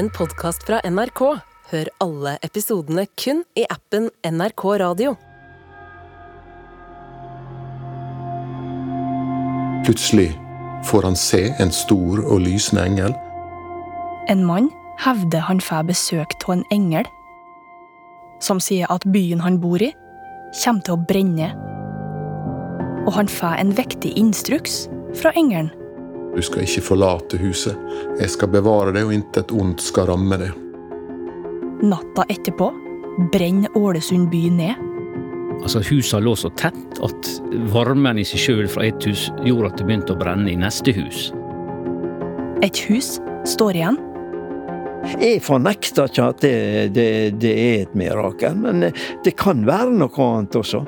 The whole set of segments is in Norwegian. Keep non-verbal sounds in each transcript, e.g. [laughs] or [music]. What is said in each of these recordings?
en podkast fra NRK. Hør alle episodene kun i appen NRK Radio. Plutselig får han se en stor og lysende engel. En mann hevder han får besøk av en engel, som sier at byen han bor i, kommer til å brenne. Og han får en viktig instruks fra engelen. Du skal ikke forlate huset. Jeg skal bevare det, og intet ondt skal ramme det. Natta etterpå brenner Ålesund by ned. Altså Husa lå så tett at varmen i seg sjøl fra ett hus gjorde at det begynte å brenne i neste hus. Et hus står igjen. Jeg fornekter ikke at det, det, det er et mirakel, men det kan være noe annet også.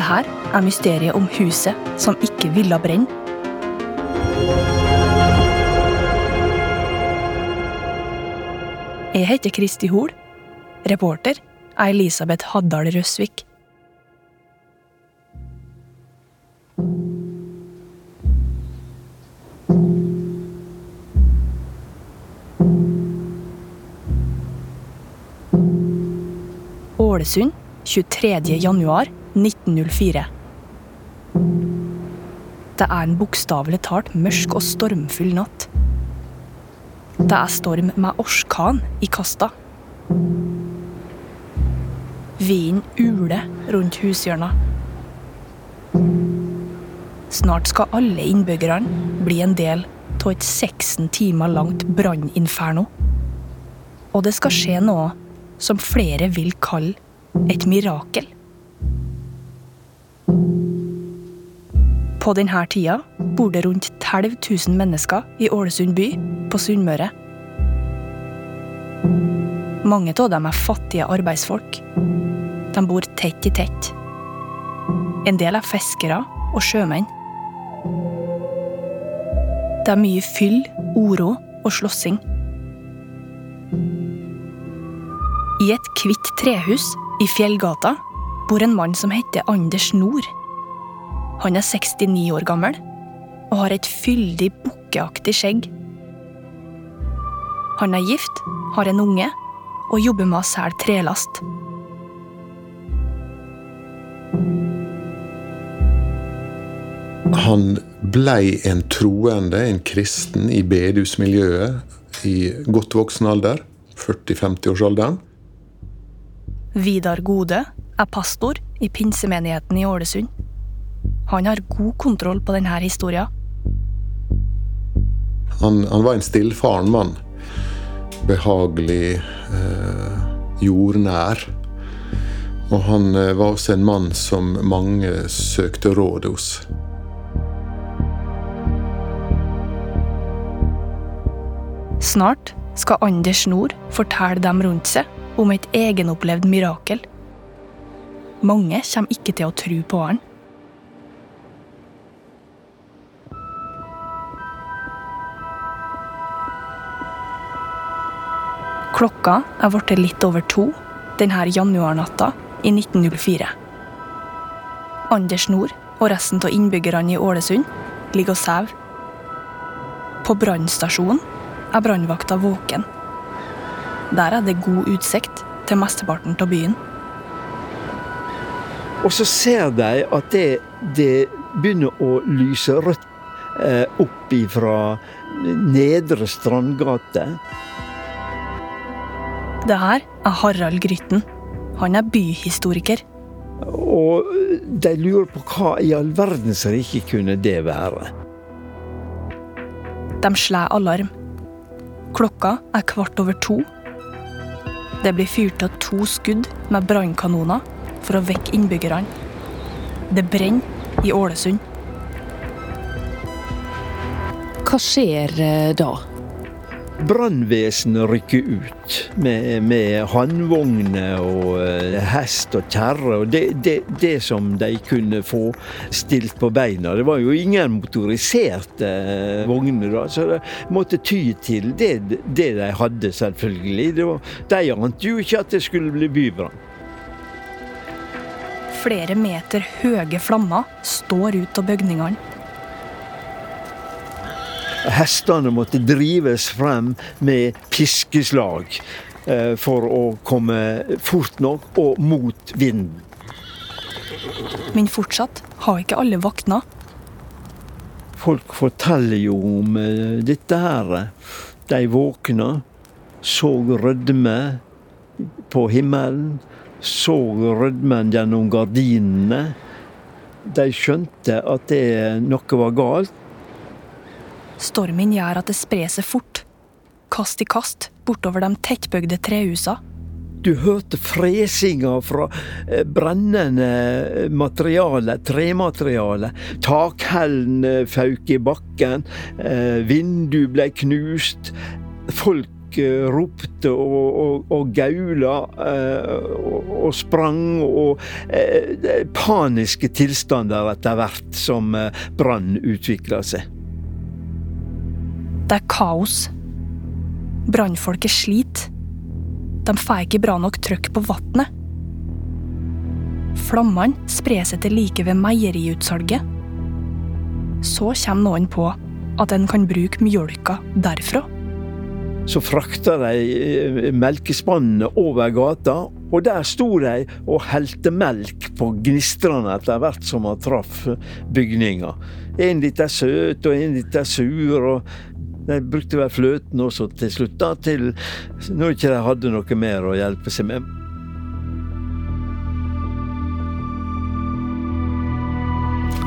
Det her er mysteriet om huset som ikke ville brenne. Jeg heter Kristi Hol. Reporter er Elisabeth Haddal Røsvik. Ålesund 23. januar 1904. Det er en bokstavelig talt mørk og stormfull natt. Det er storm med orkan i kasta. Vinden uler rundt hushjørna. Snart skal alle innbyggerne bli en del av et 16 timer langt branninferno. Og det skal skje noe som flere vil kalle et mirakel. På denne tida bor det rundt 12 000 mennesker i Ålesund by på Sunnmøre. Mange av dem er fattige arbeidsfolk. De bor tett i tett. En del er fiskere og sjømenn. Det er mye fyll, uro og slåssing. I et hvitt trehus i Fjellgata bor en mann som heter Anders Nord. Han er 69 år gammel og har et fyldig, bukkeaktig skjegg. Han er gift, har en unge og jobber med å selge trelast. Han blei en troende, en kristen, i bedehusmiljøet i godt voksen alder. 40-50-årsalderen. Vidar Gode er pastor i pinsemenigheten i Ålesund. Han har god kontroll på denne historien. Han, han var en stillfaren mann. Behagelig, eh, jordnær. Og han eh, var også en mann som mange søkte råd hos. Snart skal Anders Nord fortelle dem rundt seg om et egenopplevd mirakel. Mange kommer ikke til å tro på han. Klokka er blitt litt over to denne januarnatta i 1904. Anders Nord og resten av innbyggerne i Ålesund ligger og sover. På brannstasjonen er brannvakta våken. Der er det god utsikt til mesteparten av byen. Og så ser de at det, det begynner å lyse rødt eh, opp ifra Nedre Strandgate. Det her er Harald Grytten. Han er byhistoriker. Og de lurer på hva i all verdens rike kunne det være. De slår alarm. Klokka er kvart over to. Det blir fyrt av to skudd med brannkanoner for å vekke innbyggerne. Det brenner i Ålesund. Hva skjer eh, da? Brannvesenet rykker ut med, med håndvogner og eh, hest og kjerre. og det, det, det som de kunne få stilt på beina. Det var jo ingen motoriserte vogner, da, så de måtte ty til det, det de hadde, selvfølgelig. Var, de ante jo ikke at det skulle bli bybrann. Flere meter høye flammer står ut av bygningene. Hestene måtte drives frem med piskeslag eh, for å komme fort nok og mot vinden. Men fortsatt har ikke alle vakna. Folk forteller jo om eh, dette her. De våkna, så rødme på himmelen, så rødmen gjennom gardinene. De skjønte at det noe var galt. Stormen gjør at det sprer seg fort. Kast i kast bortover de tettbygde trehusa. Du hørte fresinga fra eh, brennende materiale, tremateriale. Takhellen eh, fauk i bakken, eh, vindu ble knust. Folk eh, ropte og, og, og gaula eh, og, og sprang, og eh, paniske tilstander etter hvert som eh, brann utvikla seg. Det er kaos. Brannfolket sliter. De får ikke bra nok trykk på vannet. Flammene sprer seg til like ved meieriutsalget. Så kommer noen på at en kan bruke mjølka derfra. Så frakta de eh, melkespannene over gata, og der sto de og helte melk på gnistrene etter hvert som han traff bygninga. En litt er søt, og en litt er sur. og De brukte vel fløten også til slutt, da, til når ikke de hadde noe mer å hjelpe seg med.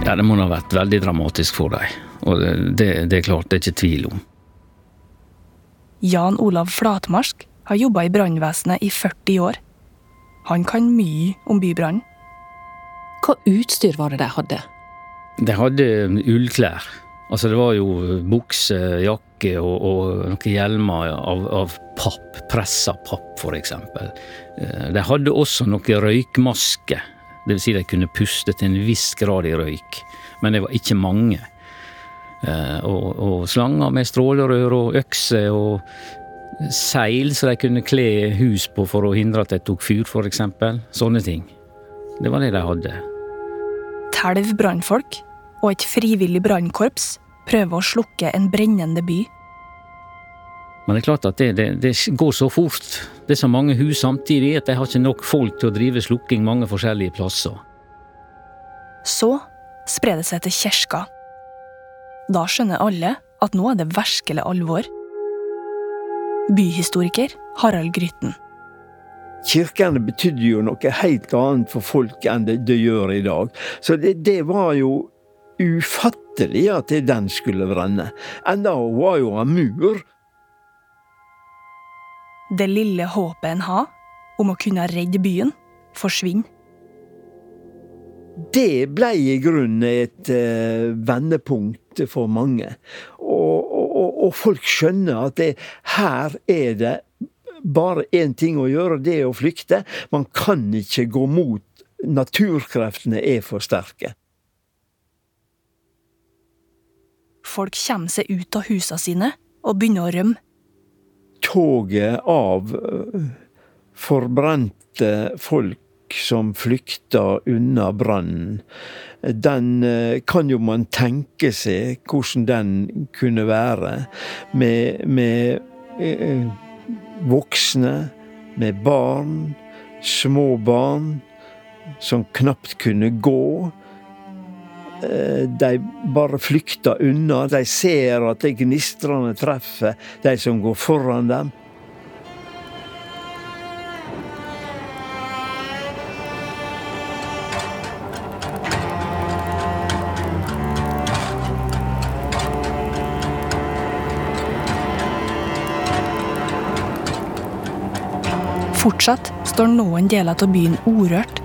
Ja, det må ha vært veldig dramatisk for dem. Og det, det, det er klart, det er ikke tvil om. Jan Olav Flatmarsk har jobba i brannvesenet i 40 år. Han kan mye om bybrannen. Hva utstyr var det de hadde? De hadde ullklær. Altså det var jo bukse, jakke og, og noen hjelmer av, av papp. Pressa papp, for eksempel. Eh, De hadde også noen røykmasker. Vil si de kunne puste til en viss grad i røyk. Men det var ikke mange. Eh, Og, og slanger med strålerør og økse og seil så de kunne kle hus på for å hindre at de tok fyr, eksempel. Sånne ting. Det var det de hadde. Telv brannfolk og et frivillig brannkorps prøver å slukke en brennende by. Men det er klart at det, det, det går så fort. Det er så mange hus samtidig at de har ikke nok folk til å drive slukking mange forskjellige plasser. Så sprer det seg til kirka. Da skjønner alle at nå er det virkelig alvor. Byhistoriker Harald Grytten. Kirkene betydde jo noe helt annet for folk enn det, det gjør i dag. Så det, det var jo ufattelig at den skulle brenne. Enda var jo en mur. Det lille håpet en har om å kunne redde byen, forsvinner. Det ble i grunnen et uh, vendepunkt for mange. Og, og- og folk skjønner at det, her er det bare én ting å gjøre, det er å flykte. Man kan ikke gå mot. Naturkreftene er for sterke. Folk kommer seg ut av husene sine og begynner å rømme. Toget av eh, forbrente folk som flykter unna brannen, den eh, kan jo man tenke seg hvordan den kunne være. Med, med eh, voksne, med barn, små barn som knapt kunne gå. Eh, De bare flykter unna. De ser at de gnistrene treffer de som går foran dem. Fortsatt står noen deler av byen urørt.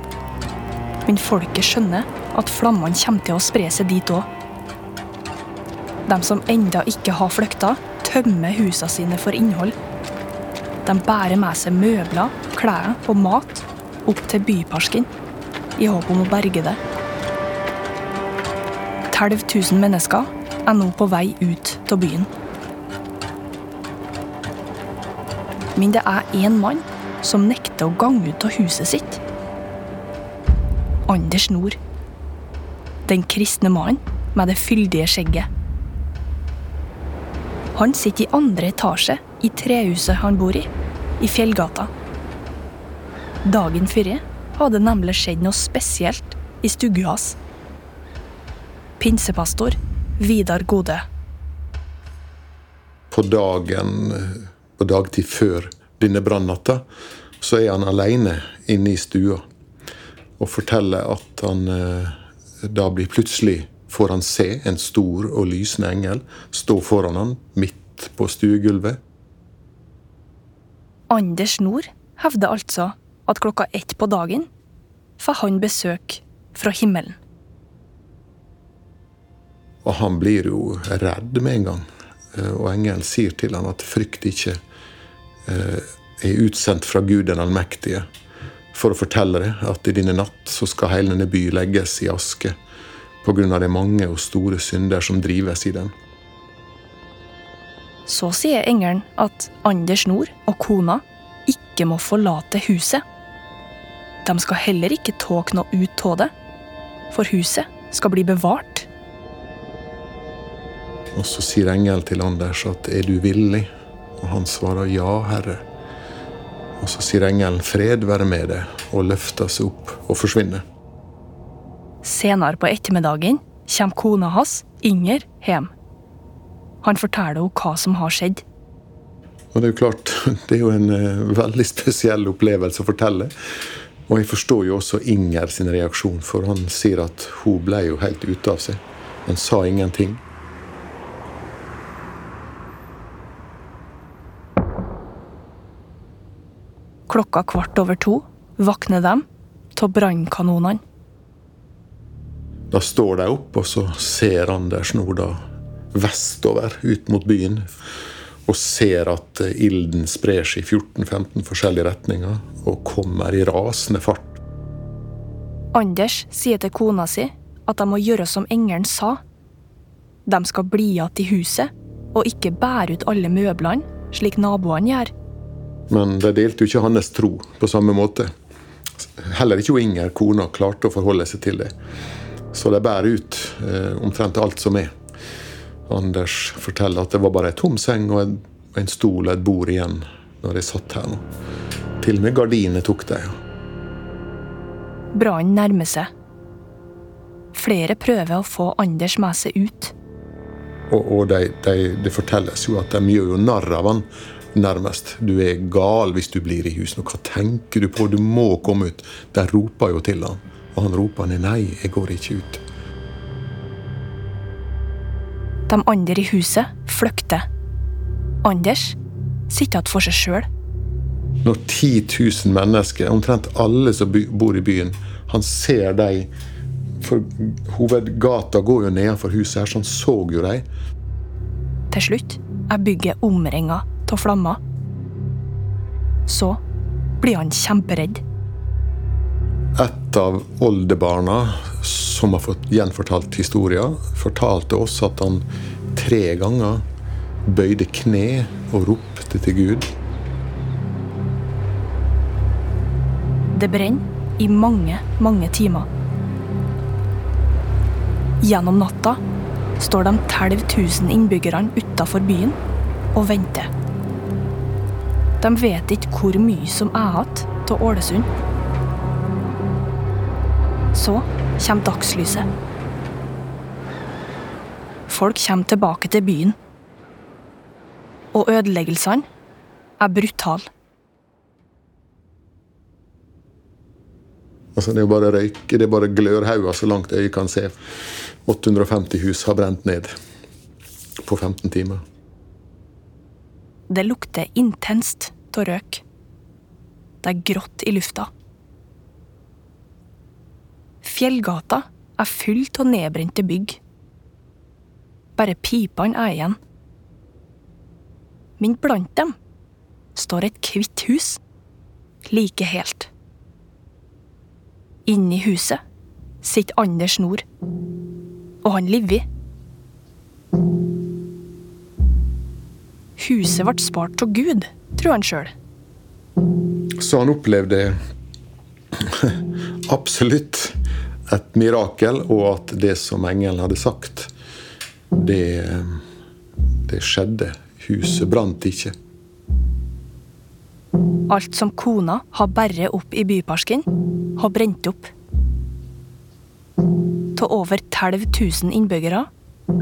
Men folket skjønner at flammene kommer til å spre seg dit òg. De som enda ikke har flykta, tømmer husene sine for innhold. De bærer med seg møbler, klær og mat opp til byparken i håp om å berge det. 12 000 mennesker er nå på vei ut av byen. Men det er én mann som nekter å gange ut av huset sitt. Anders Nord. Den kristne mannen med det fyldige skjegget. Han sitter i andre etasje i trehuset han bor i, i Fjellgata. Dagen før hadde nemlig skjedd noe spesielt i stugga hans. Pinsepastor Vidar Gode. På dagen, på dagtid før denne brannnatta, så er han alene inne i stua og forteller at han eh, da blir plutselig får han se en stor og lysende engel stå foran han midt på stuegulvet. Anders Nord hevder altså at klokka ett på dagen får han besøk fra himmelen. Og han blir jo redd med en gang. Eh, Og engelen sier til han at frykt ikke eh, er utsendt fra Gud den allmektige for å fortelle deg at i denne natt så skal hele denne by legges i aske på grunn av de mange og store synder som drives i den. Så sier engelen at Anders Nord og kona ikke må forlate huset. De skal heller ikke tåke noe ut av det, for huset skal bli bevart. Og så sier engelen til Anders at er du villig? Og han svarer ja, herre. Og så sier engelen fred være med deg, og løfter seg opp og forsvinner. Senere på ettermiddagen kommer kona hans, Inger, hjem. Han forteller henne hva som har skjedd. Og det er jo klart, [laughs] det er jo en eh, veldig spesiell opplevelse å fortelle. Og jeg forstår jo også Inger sin reaksjon, for han sier at hun ble jo helt ute av seg. Han sa ingenting. Klokka kvart over to våkner de av brannkanonene. Da står de opp, og så ser Anders nå da vestover ut mot byen. Og ser at eh, ilden sprer seg i 14-15 forskjellige retninger og kommer i rasende fart. Anders sier til kona si at de må gjøre som engelen sa. De skal bli igjen i huset og ikke bære ut alle møblene, slik naboene gjør. Men de delte jo ikke hans tro på samme måte. Heller ikke Inger, kona, klarte å forholde seg til det. Så de bærer ut eh, omtrent alt som er. Anders forteller at det var bare ei tom seng og en, en stol og et bord igjen når jeg satt her nå. Til og med gardinene tok de. Brannen nærmer seg. Flere prøver å få Anders med seg ut. Og, og de, de, det fortelles jo at de gjør jo narr av han nærmest. Du er gal hvis du blir i huset. Hva tenker du på? Du må komme ut. De roper jo til han. Og han roper ned nei, jeg går ikke ut. De andre i huset flykter. Anders sitter igjen for seg sjøl. Når 10 000 mennesker, omtrent alle som bor i byen, han ser dem For hovedgata går jo nedenfor huset her, så han så jo dem. Til slutt er bygget omringa av flammer. Så blir han kjemperedd. Et av oldebarna som har fått gjenfortalt historien, fortalte oss at han tre ganger bøyde kne og ropte til Gud. Det brenner i mange, mange timer. Gjennom natta står de 12 000 innbyggerne utafor byen og venter. De vet ikke hvor mye som er igjen av Ålesund. Så kommer dagslyset. Folk kommer tilbake til byen. Og ødeleggelsene er brutale. Altså, det er bare røyk, det er bare glørhauger så langt øyet kan se. 850 hus har brent ned på 15 timer. Det lukter intenst av røk. Det er grått i lufta. Fjellgata er full av nedbrente bygg. Bare pipene er igjen. Men blant dem står et hvitt hus. Like helt. Inni huset sitter Anders Nord. Og han lever. Huset ble spart av Gud, tror han sjøl. Så han opplevde [laughs] absolutt et mirakel, og at det som engelen hadde sagt, det, det skjedde huset brant ikke. Alt som kona har båret opp i byparken, har brent opp. Av over 12 000 innbyggere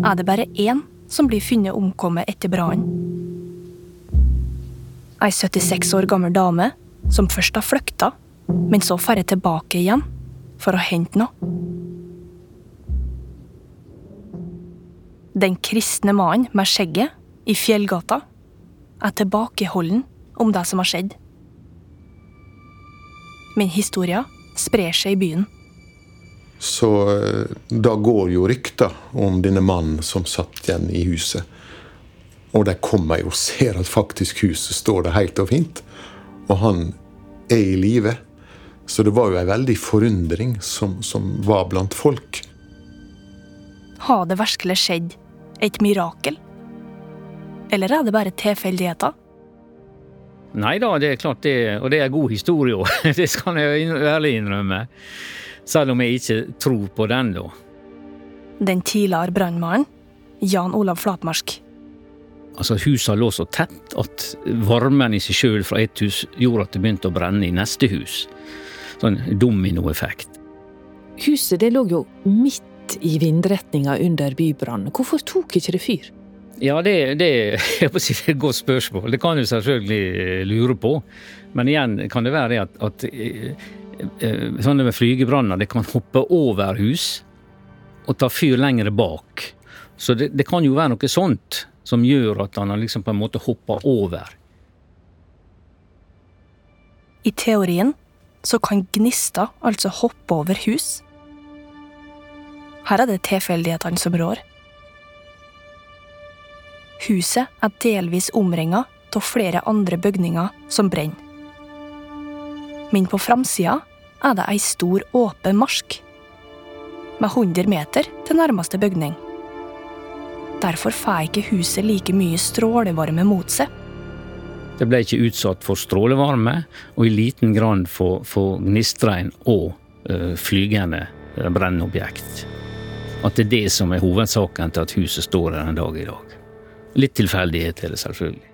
er det bare én som blir funnet omkommet etter brannen. Ei 76 år gammel dame som først har flykta, men så drar tilbake igjen for å hente noe. Den kristne mannen med skjegget i Fjellgata er tilbakeholden om det som har skjedd. Men historia sprer seg i byen. Så eh, da går jo rykter om denne mannen som satt igjen i huset. Og de kommer jo og ser at faktisk huset står der helt og fint. Og han er i live. Så det var jo ei veldig forundring som, som var blant folk. Har det virkelig skjedd et mirakel? Eller er det bare tilfeldigheter? Nei da, det er klart det, og det er god historie òg. [laughs] Det skal jeg ærlig innrømme. Selv om jeg ikke tror på den, da. Den tidligere brannmannen, Jan Olav Flatmark. Altså, Husa lå så tett at varmen i seg sjøl fra ett hus gjorde at det begynte å brenne i neste hus. Sånn dominoeffekt. Huset det lå jo midt i vindretninga under bybrannen. Hvorfor tok ikke det fyr? Ja, det, det, [laughs] er et godt spørsmål. Det kan du selvfølgelig lure på. Men igjen kan det være at, at Eh, sånne med flygebranner, det kan hoppe over hus og ta fyr lenger bak. Så det, det, kan jo være noe sånt som gjør at han liksom på en måte hopper over. I teorien så kan gnister altså hoppe over hus. Her er det tilfeldighetene som rår. Huset er delvis omringa av flere andre bygninger som brenner men på framsida er det ei stor, åpen marsk. Med 100 meter til nærmeste bygning. Derfor får ikke huset like mye strålevarme mot seg. Det ble ikke utsatt for strålevarme, og i liten grad for, for gnistregn og ø, flygende uh, brennobjekt. At det er det som er hovedsaken til at huset står her en dag i dag. Litt tilfeldighet er det selvfølgelig.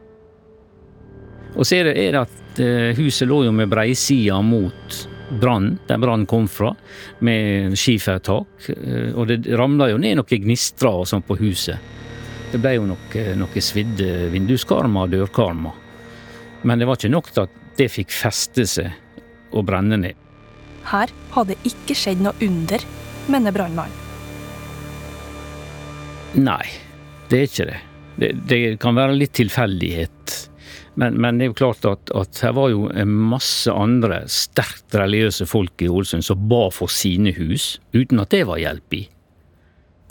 Og så er det, er det at eh, huset lå jo med breisida mot brannen, der brannen kom fra, med skifertak. Eh, og det ramla jo ned noen gnistrer og sånn på huset. Det ble jo noen noe svidde vinduskarmer og dørkarmer. Men det var ikke nok til at det fikk feste seg og brenne ned. Her hadde ikke skjedd noe under, mener brannmannen. Nei, det er ikke det. det. Det kan være litt tilfeldighet men, men, det er jo klart at, at her var jo masse andre sterkt religiøse folk i Ålesund som ba for sine hus, uten at det var hjelp i.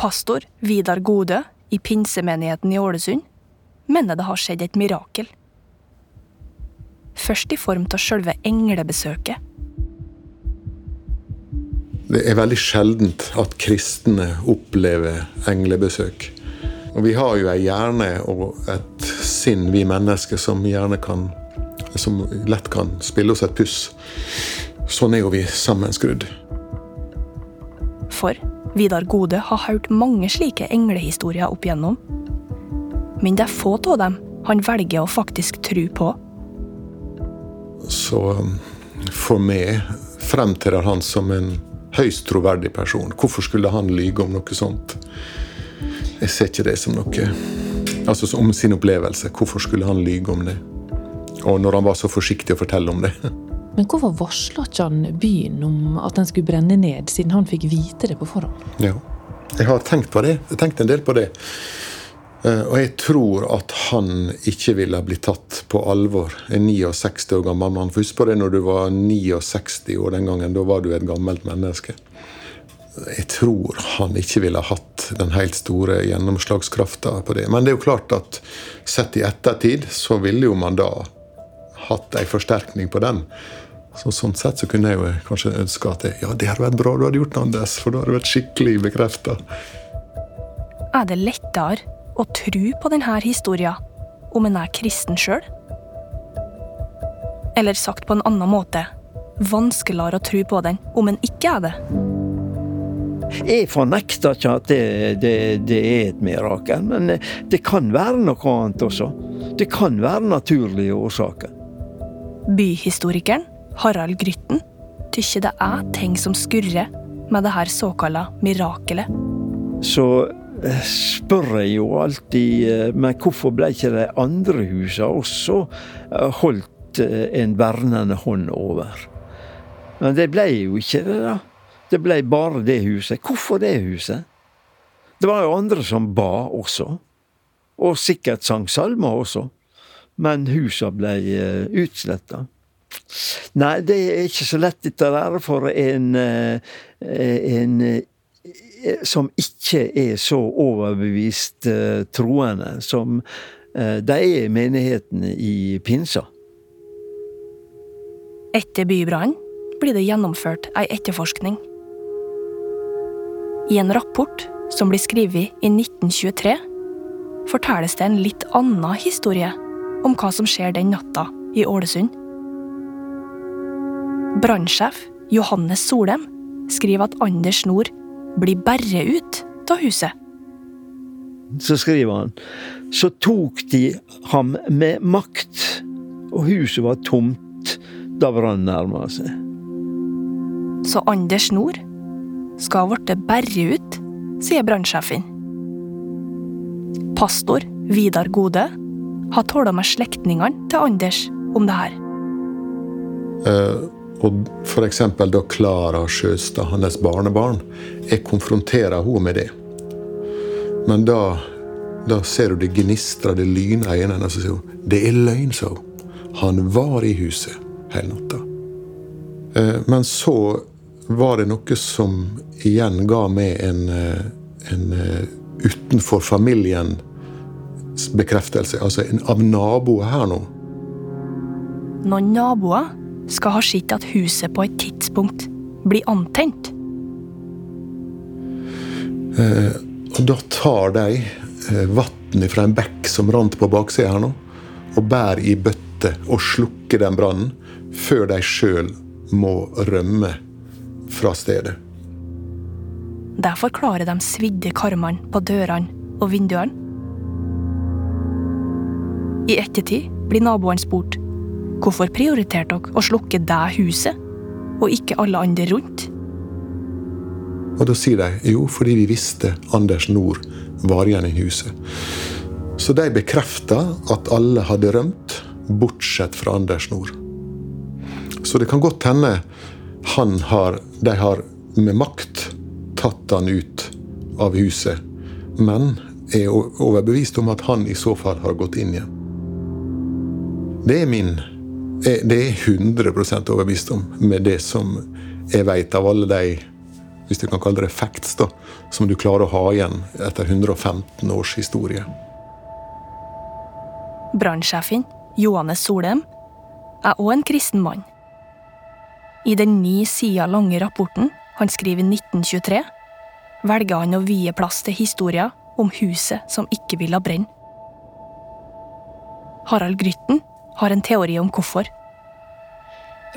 Pastor Vidar Gode i pinsemenigheten i Ålesund mener det har skjedd et mirakel. Først i form av sjølve englebesøket. Det er veldig sjeldent at kristne opplever englebesøk. Og vi har jo ei hjerne og et sinn, vi mennesker, som gjerne kan Som lett kan spille oss et puss. Sånn er jo vi sammenskrudd. For Vidar Gode har hørt mange slike englehistorier opp igjennom. Men det er få av dem han velger å faktisk tro på. Så um, for meg fremtrer han som en høyst troverdig person. Hvorfor skulle han lyge om noe sånt? Jeg ser ikke det som noe Altså om sin opplevelse. Hvorfor skulle han lyge om det? Og når han var så forsiktig å fortelle om det. [laughs] Men hvorfor varsla ikke han byen om at den skulle brenne ned, siden han fikk vite det på forhånd? Ja, jeg har tenkt på det. Jeg har tenkt en del på det. Eh, og jeg tror at han ikke ville blitt tatt på alvor. En 69 år gammel mann. Husk på det når du var 69 år den gangen. Da var du et gammelt menneske jeg tror han ikke ville hatt den helt store gjennomslagskrafta på det. Men det er jo klart at sett i ettertid så ville jo man da hatt ei forsterkning på den. Så Sånn sett så kunne jeg jo kanskje ønske at det, ja, det hadde vært bra du hadde gjort, Anders. For da hadde det vært skikkelig bekrefta. Er det lettere å tro på denne historien om en er kristen sjøl? Eller sagt på en annen måte vanskeligere å tro på den om en ikke er det? Jeg fornekter ikke at det, det, det, er et mirakel, men det kan være noe annet også. Det kan være naturlige årsaker. Byhistorikeren Harald Grytten tykker det er ting som skurrer med det her såkalla mirakelet. Så eh, spør jeg jo alltid eh, men hvorfor ble ikke de andre husene også eh, holdt en vernende hånd over? Men det ble jo ikke det, da. Det ble bare det huset. Hvorfor det huset? Det var jo andre som ba også. Og sikkert sang salmer også. Men husa ble utsletta. Nei, det er ikke så lett dette der for en, eh, en eh, som ikke er så overbevist eh, troende som de er i menighetene i pinsa. Etter bybrannen blir det gjennomført ei etterforskning. I en rapport som blir skrevet i 1923, fortelles det en litt annen historie om hva som skjer den natta i Ålesund. Brannsjef Johannes Solem skriver at Anders Nord blir berre ut av huset. Så skriver han så tok de ham med makt, og huset var tomt da brannen nærma seg. Så Anders Nord skal ha blitt berre ut, sier brannsjefen. Pastor Vidar Gode har talt med slektningene til Anders om det her. Uh og f.eks. da Klara Sjøstad, hans barnebarn, jeg konfronterer henne med det. Men da, da ser du det gnistrer, det lyner i øynene, og så sier hun det er løgn, hun. Han var i huset hele natta. Eh, men så var det noe som igjen ga meg en, eh, en eh, utenfor familiens bekreftelse. Altså en, av naboer her nå. Noen naboer skal ha sett at huset på et tidspunkt blir antent. Eh, og da tar de eh, vann fra en bekk som rant på baksida her nå, og bærer i bøtte og slukker den brannen før de sjøl må rømme fra stedet. Derfor klarer de svidde karmene på dørene og vinduene. I ettertid blir naboene spurt Hvorfor prioriterte dere å slukke det huset, og ikke alle andre rundt? Og da sier de jo, fordi vi visste Anders Nord var igjen i huset. Så de bekrefta at alle hadde rømt, bortsett fra Anders Nord. Så det kan godt hende han har, de har med makt tatt han ut av huset, men er overbevist om at han i så fall har gått inn igjen. Det er min det er 100% overbevist om, med det som jeg vet av alle de hvis du kan kalle det facts, da, som du klarer å ha igjen etter 115 års historie. Brannsjefen, Johannes Solheim, er òg en kristen mann. I den ni sider lange rapporten han skriver i 1923, velger han å vie plass til historier om huset som ikke ville brenne. Harald Grytten har en teori om hvorfor.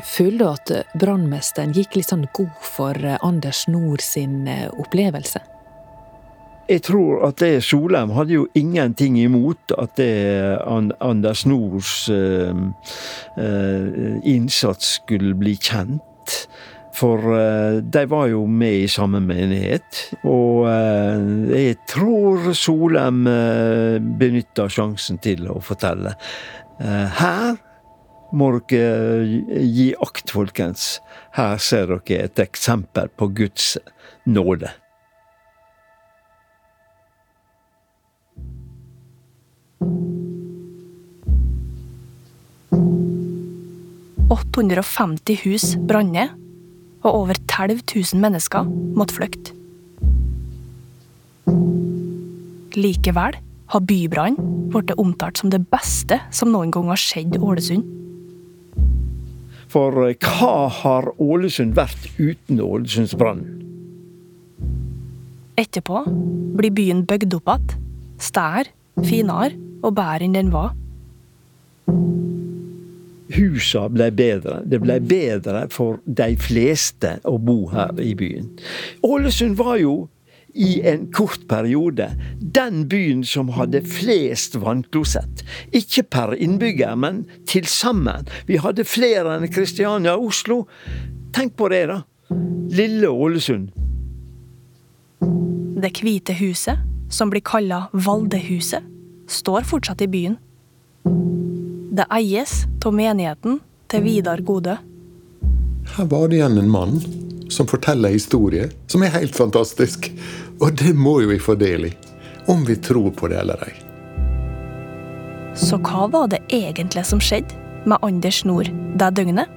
Føler du at brannmesteren gikk litt sånn god for eh, Anders Nord sin eh, opplevelse? Jeg tror at det Solheim hadde jo ingenting imot at det Anders Nords uh, uh, innsats skulle bli kjent. For uh, de var jo med i samme menighet. Og jeg tror Solheim uh, benytta sjansen til å fortelle. Eh, her må dere gi akt, folkens. Her ser dere et eksempel på Guds nåde. «850 hus brant ned, og over 12 000 mennesker måtte flykte. Likevel har bybrannen blitt omtalt som det beste som noen gang har skjedd Ålesund. For eh, hva har Ålesund vært uten Ålesundsbrannen? Etterpå blir byen bygd opp igjen, stær, finere og bedre enn den var. Husa ble bedre. Det ble bedre for de fleste å bo her i byen. Ålesund var jo i en kort periode den byen som hadde flest vannklosett. Ikke per innbygger, men til sammen. Vi hadde flere enn Kristiania og Oslo. Tenk på det, da. Lille Ålesund. Det hvite huset, som blir kalla Valdehuset, står fortsatt i byen. Det eies av menigheten til Vidar Gode. Her var det igjen en mann som forteller en historie som er helt fantastisk. Og det må jo vi få del i. Om vi tror på det eller ei. Så hva var det egentlig som skjedde med Anders Nord det døgnet?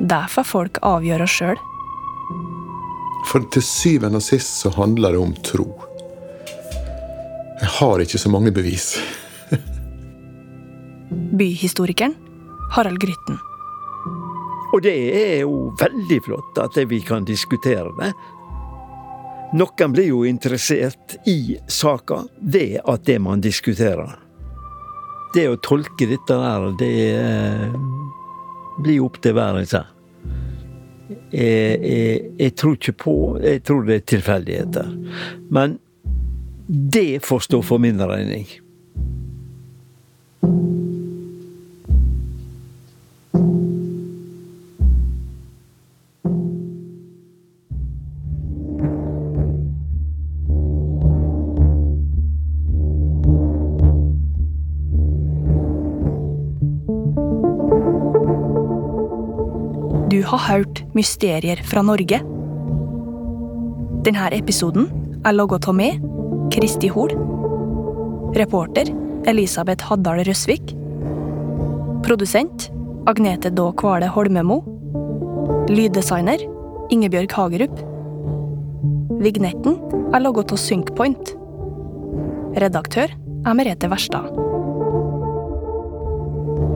Det får folk avgjøre sjøl. For til syvende og sist så handler det om tro. Jeg har ikke så mange bevis. Byhistorikeren Harald Grytten. Og det er jo veldig flott at vi kan diskutere det. Noen blir jo interessert i saka ved at det man diskuterer. Det å tolke dette der, det eh, blir opp til hver især. Jeg, jeg, jeg, tror ikke på Jeg tror det er tilfeldigheter. Men det får stå for min regning. Hørt Mysterier fra Norge. Denne episoden er laget av meg, Kristi Hol. Reporter Elisabeth Haddal Røsvik. Produsent Agnete Daa Kvale Holmemo. Lyddesigner Ingebjørg Hagerup. Vignetten er laget av Synkpoint. Redaktør er Merete Verstad.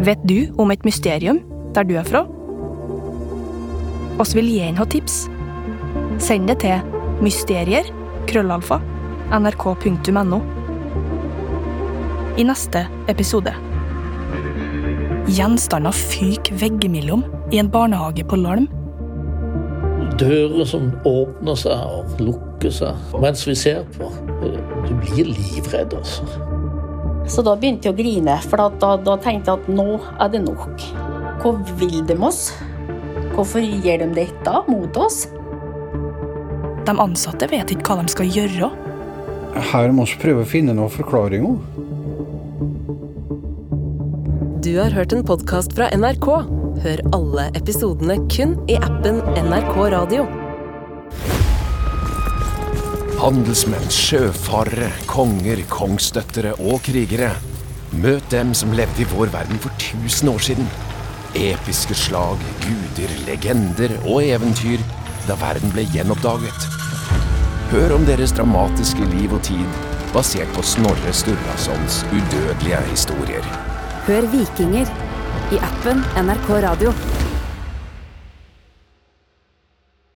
Vet du om et mysterium der du er fra? Oss vil gjerne en ha tips. Send det til mysterier, krøllalfa, nrk.no. I neste episode. Gjenstander fyker veggimellom i en barnehage på Larm. Dører som åpner seg og lukker seg mens vi ser på. Du blir livredd, altså. Så da begynte jeg å grine, for da, da, da tenkte jeg at nå er det nok. Hva vil de oss? Hvorfor gjør de dette mot oss? De ansatte vet ikke hva de skal gjøre. Her må vi prøve å finne noen forklaringer. Du har hørt en podkast fra NRK. Hør alle episodene kun i appen NRK Radio. Handelsmenn, sjøfarere, konger, kongsdøttere og krigere. Møt dem som levde i vår verden for 1000 år siden. Episke slag, guder, legender og eventyr da verden ble gjenoppdaget. Hør om deres dramatiske liv og tid, basert på Snorre Sturlasons udødelige historier. Hør Vikinger i appen NRK Radio.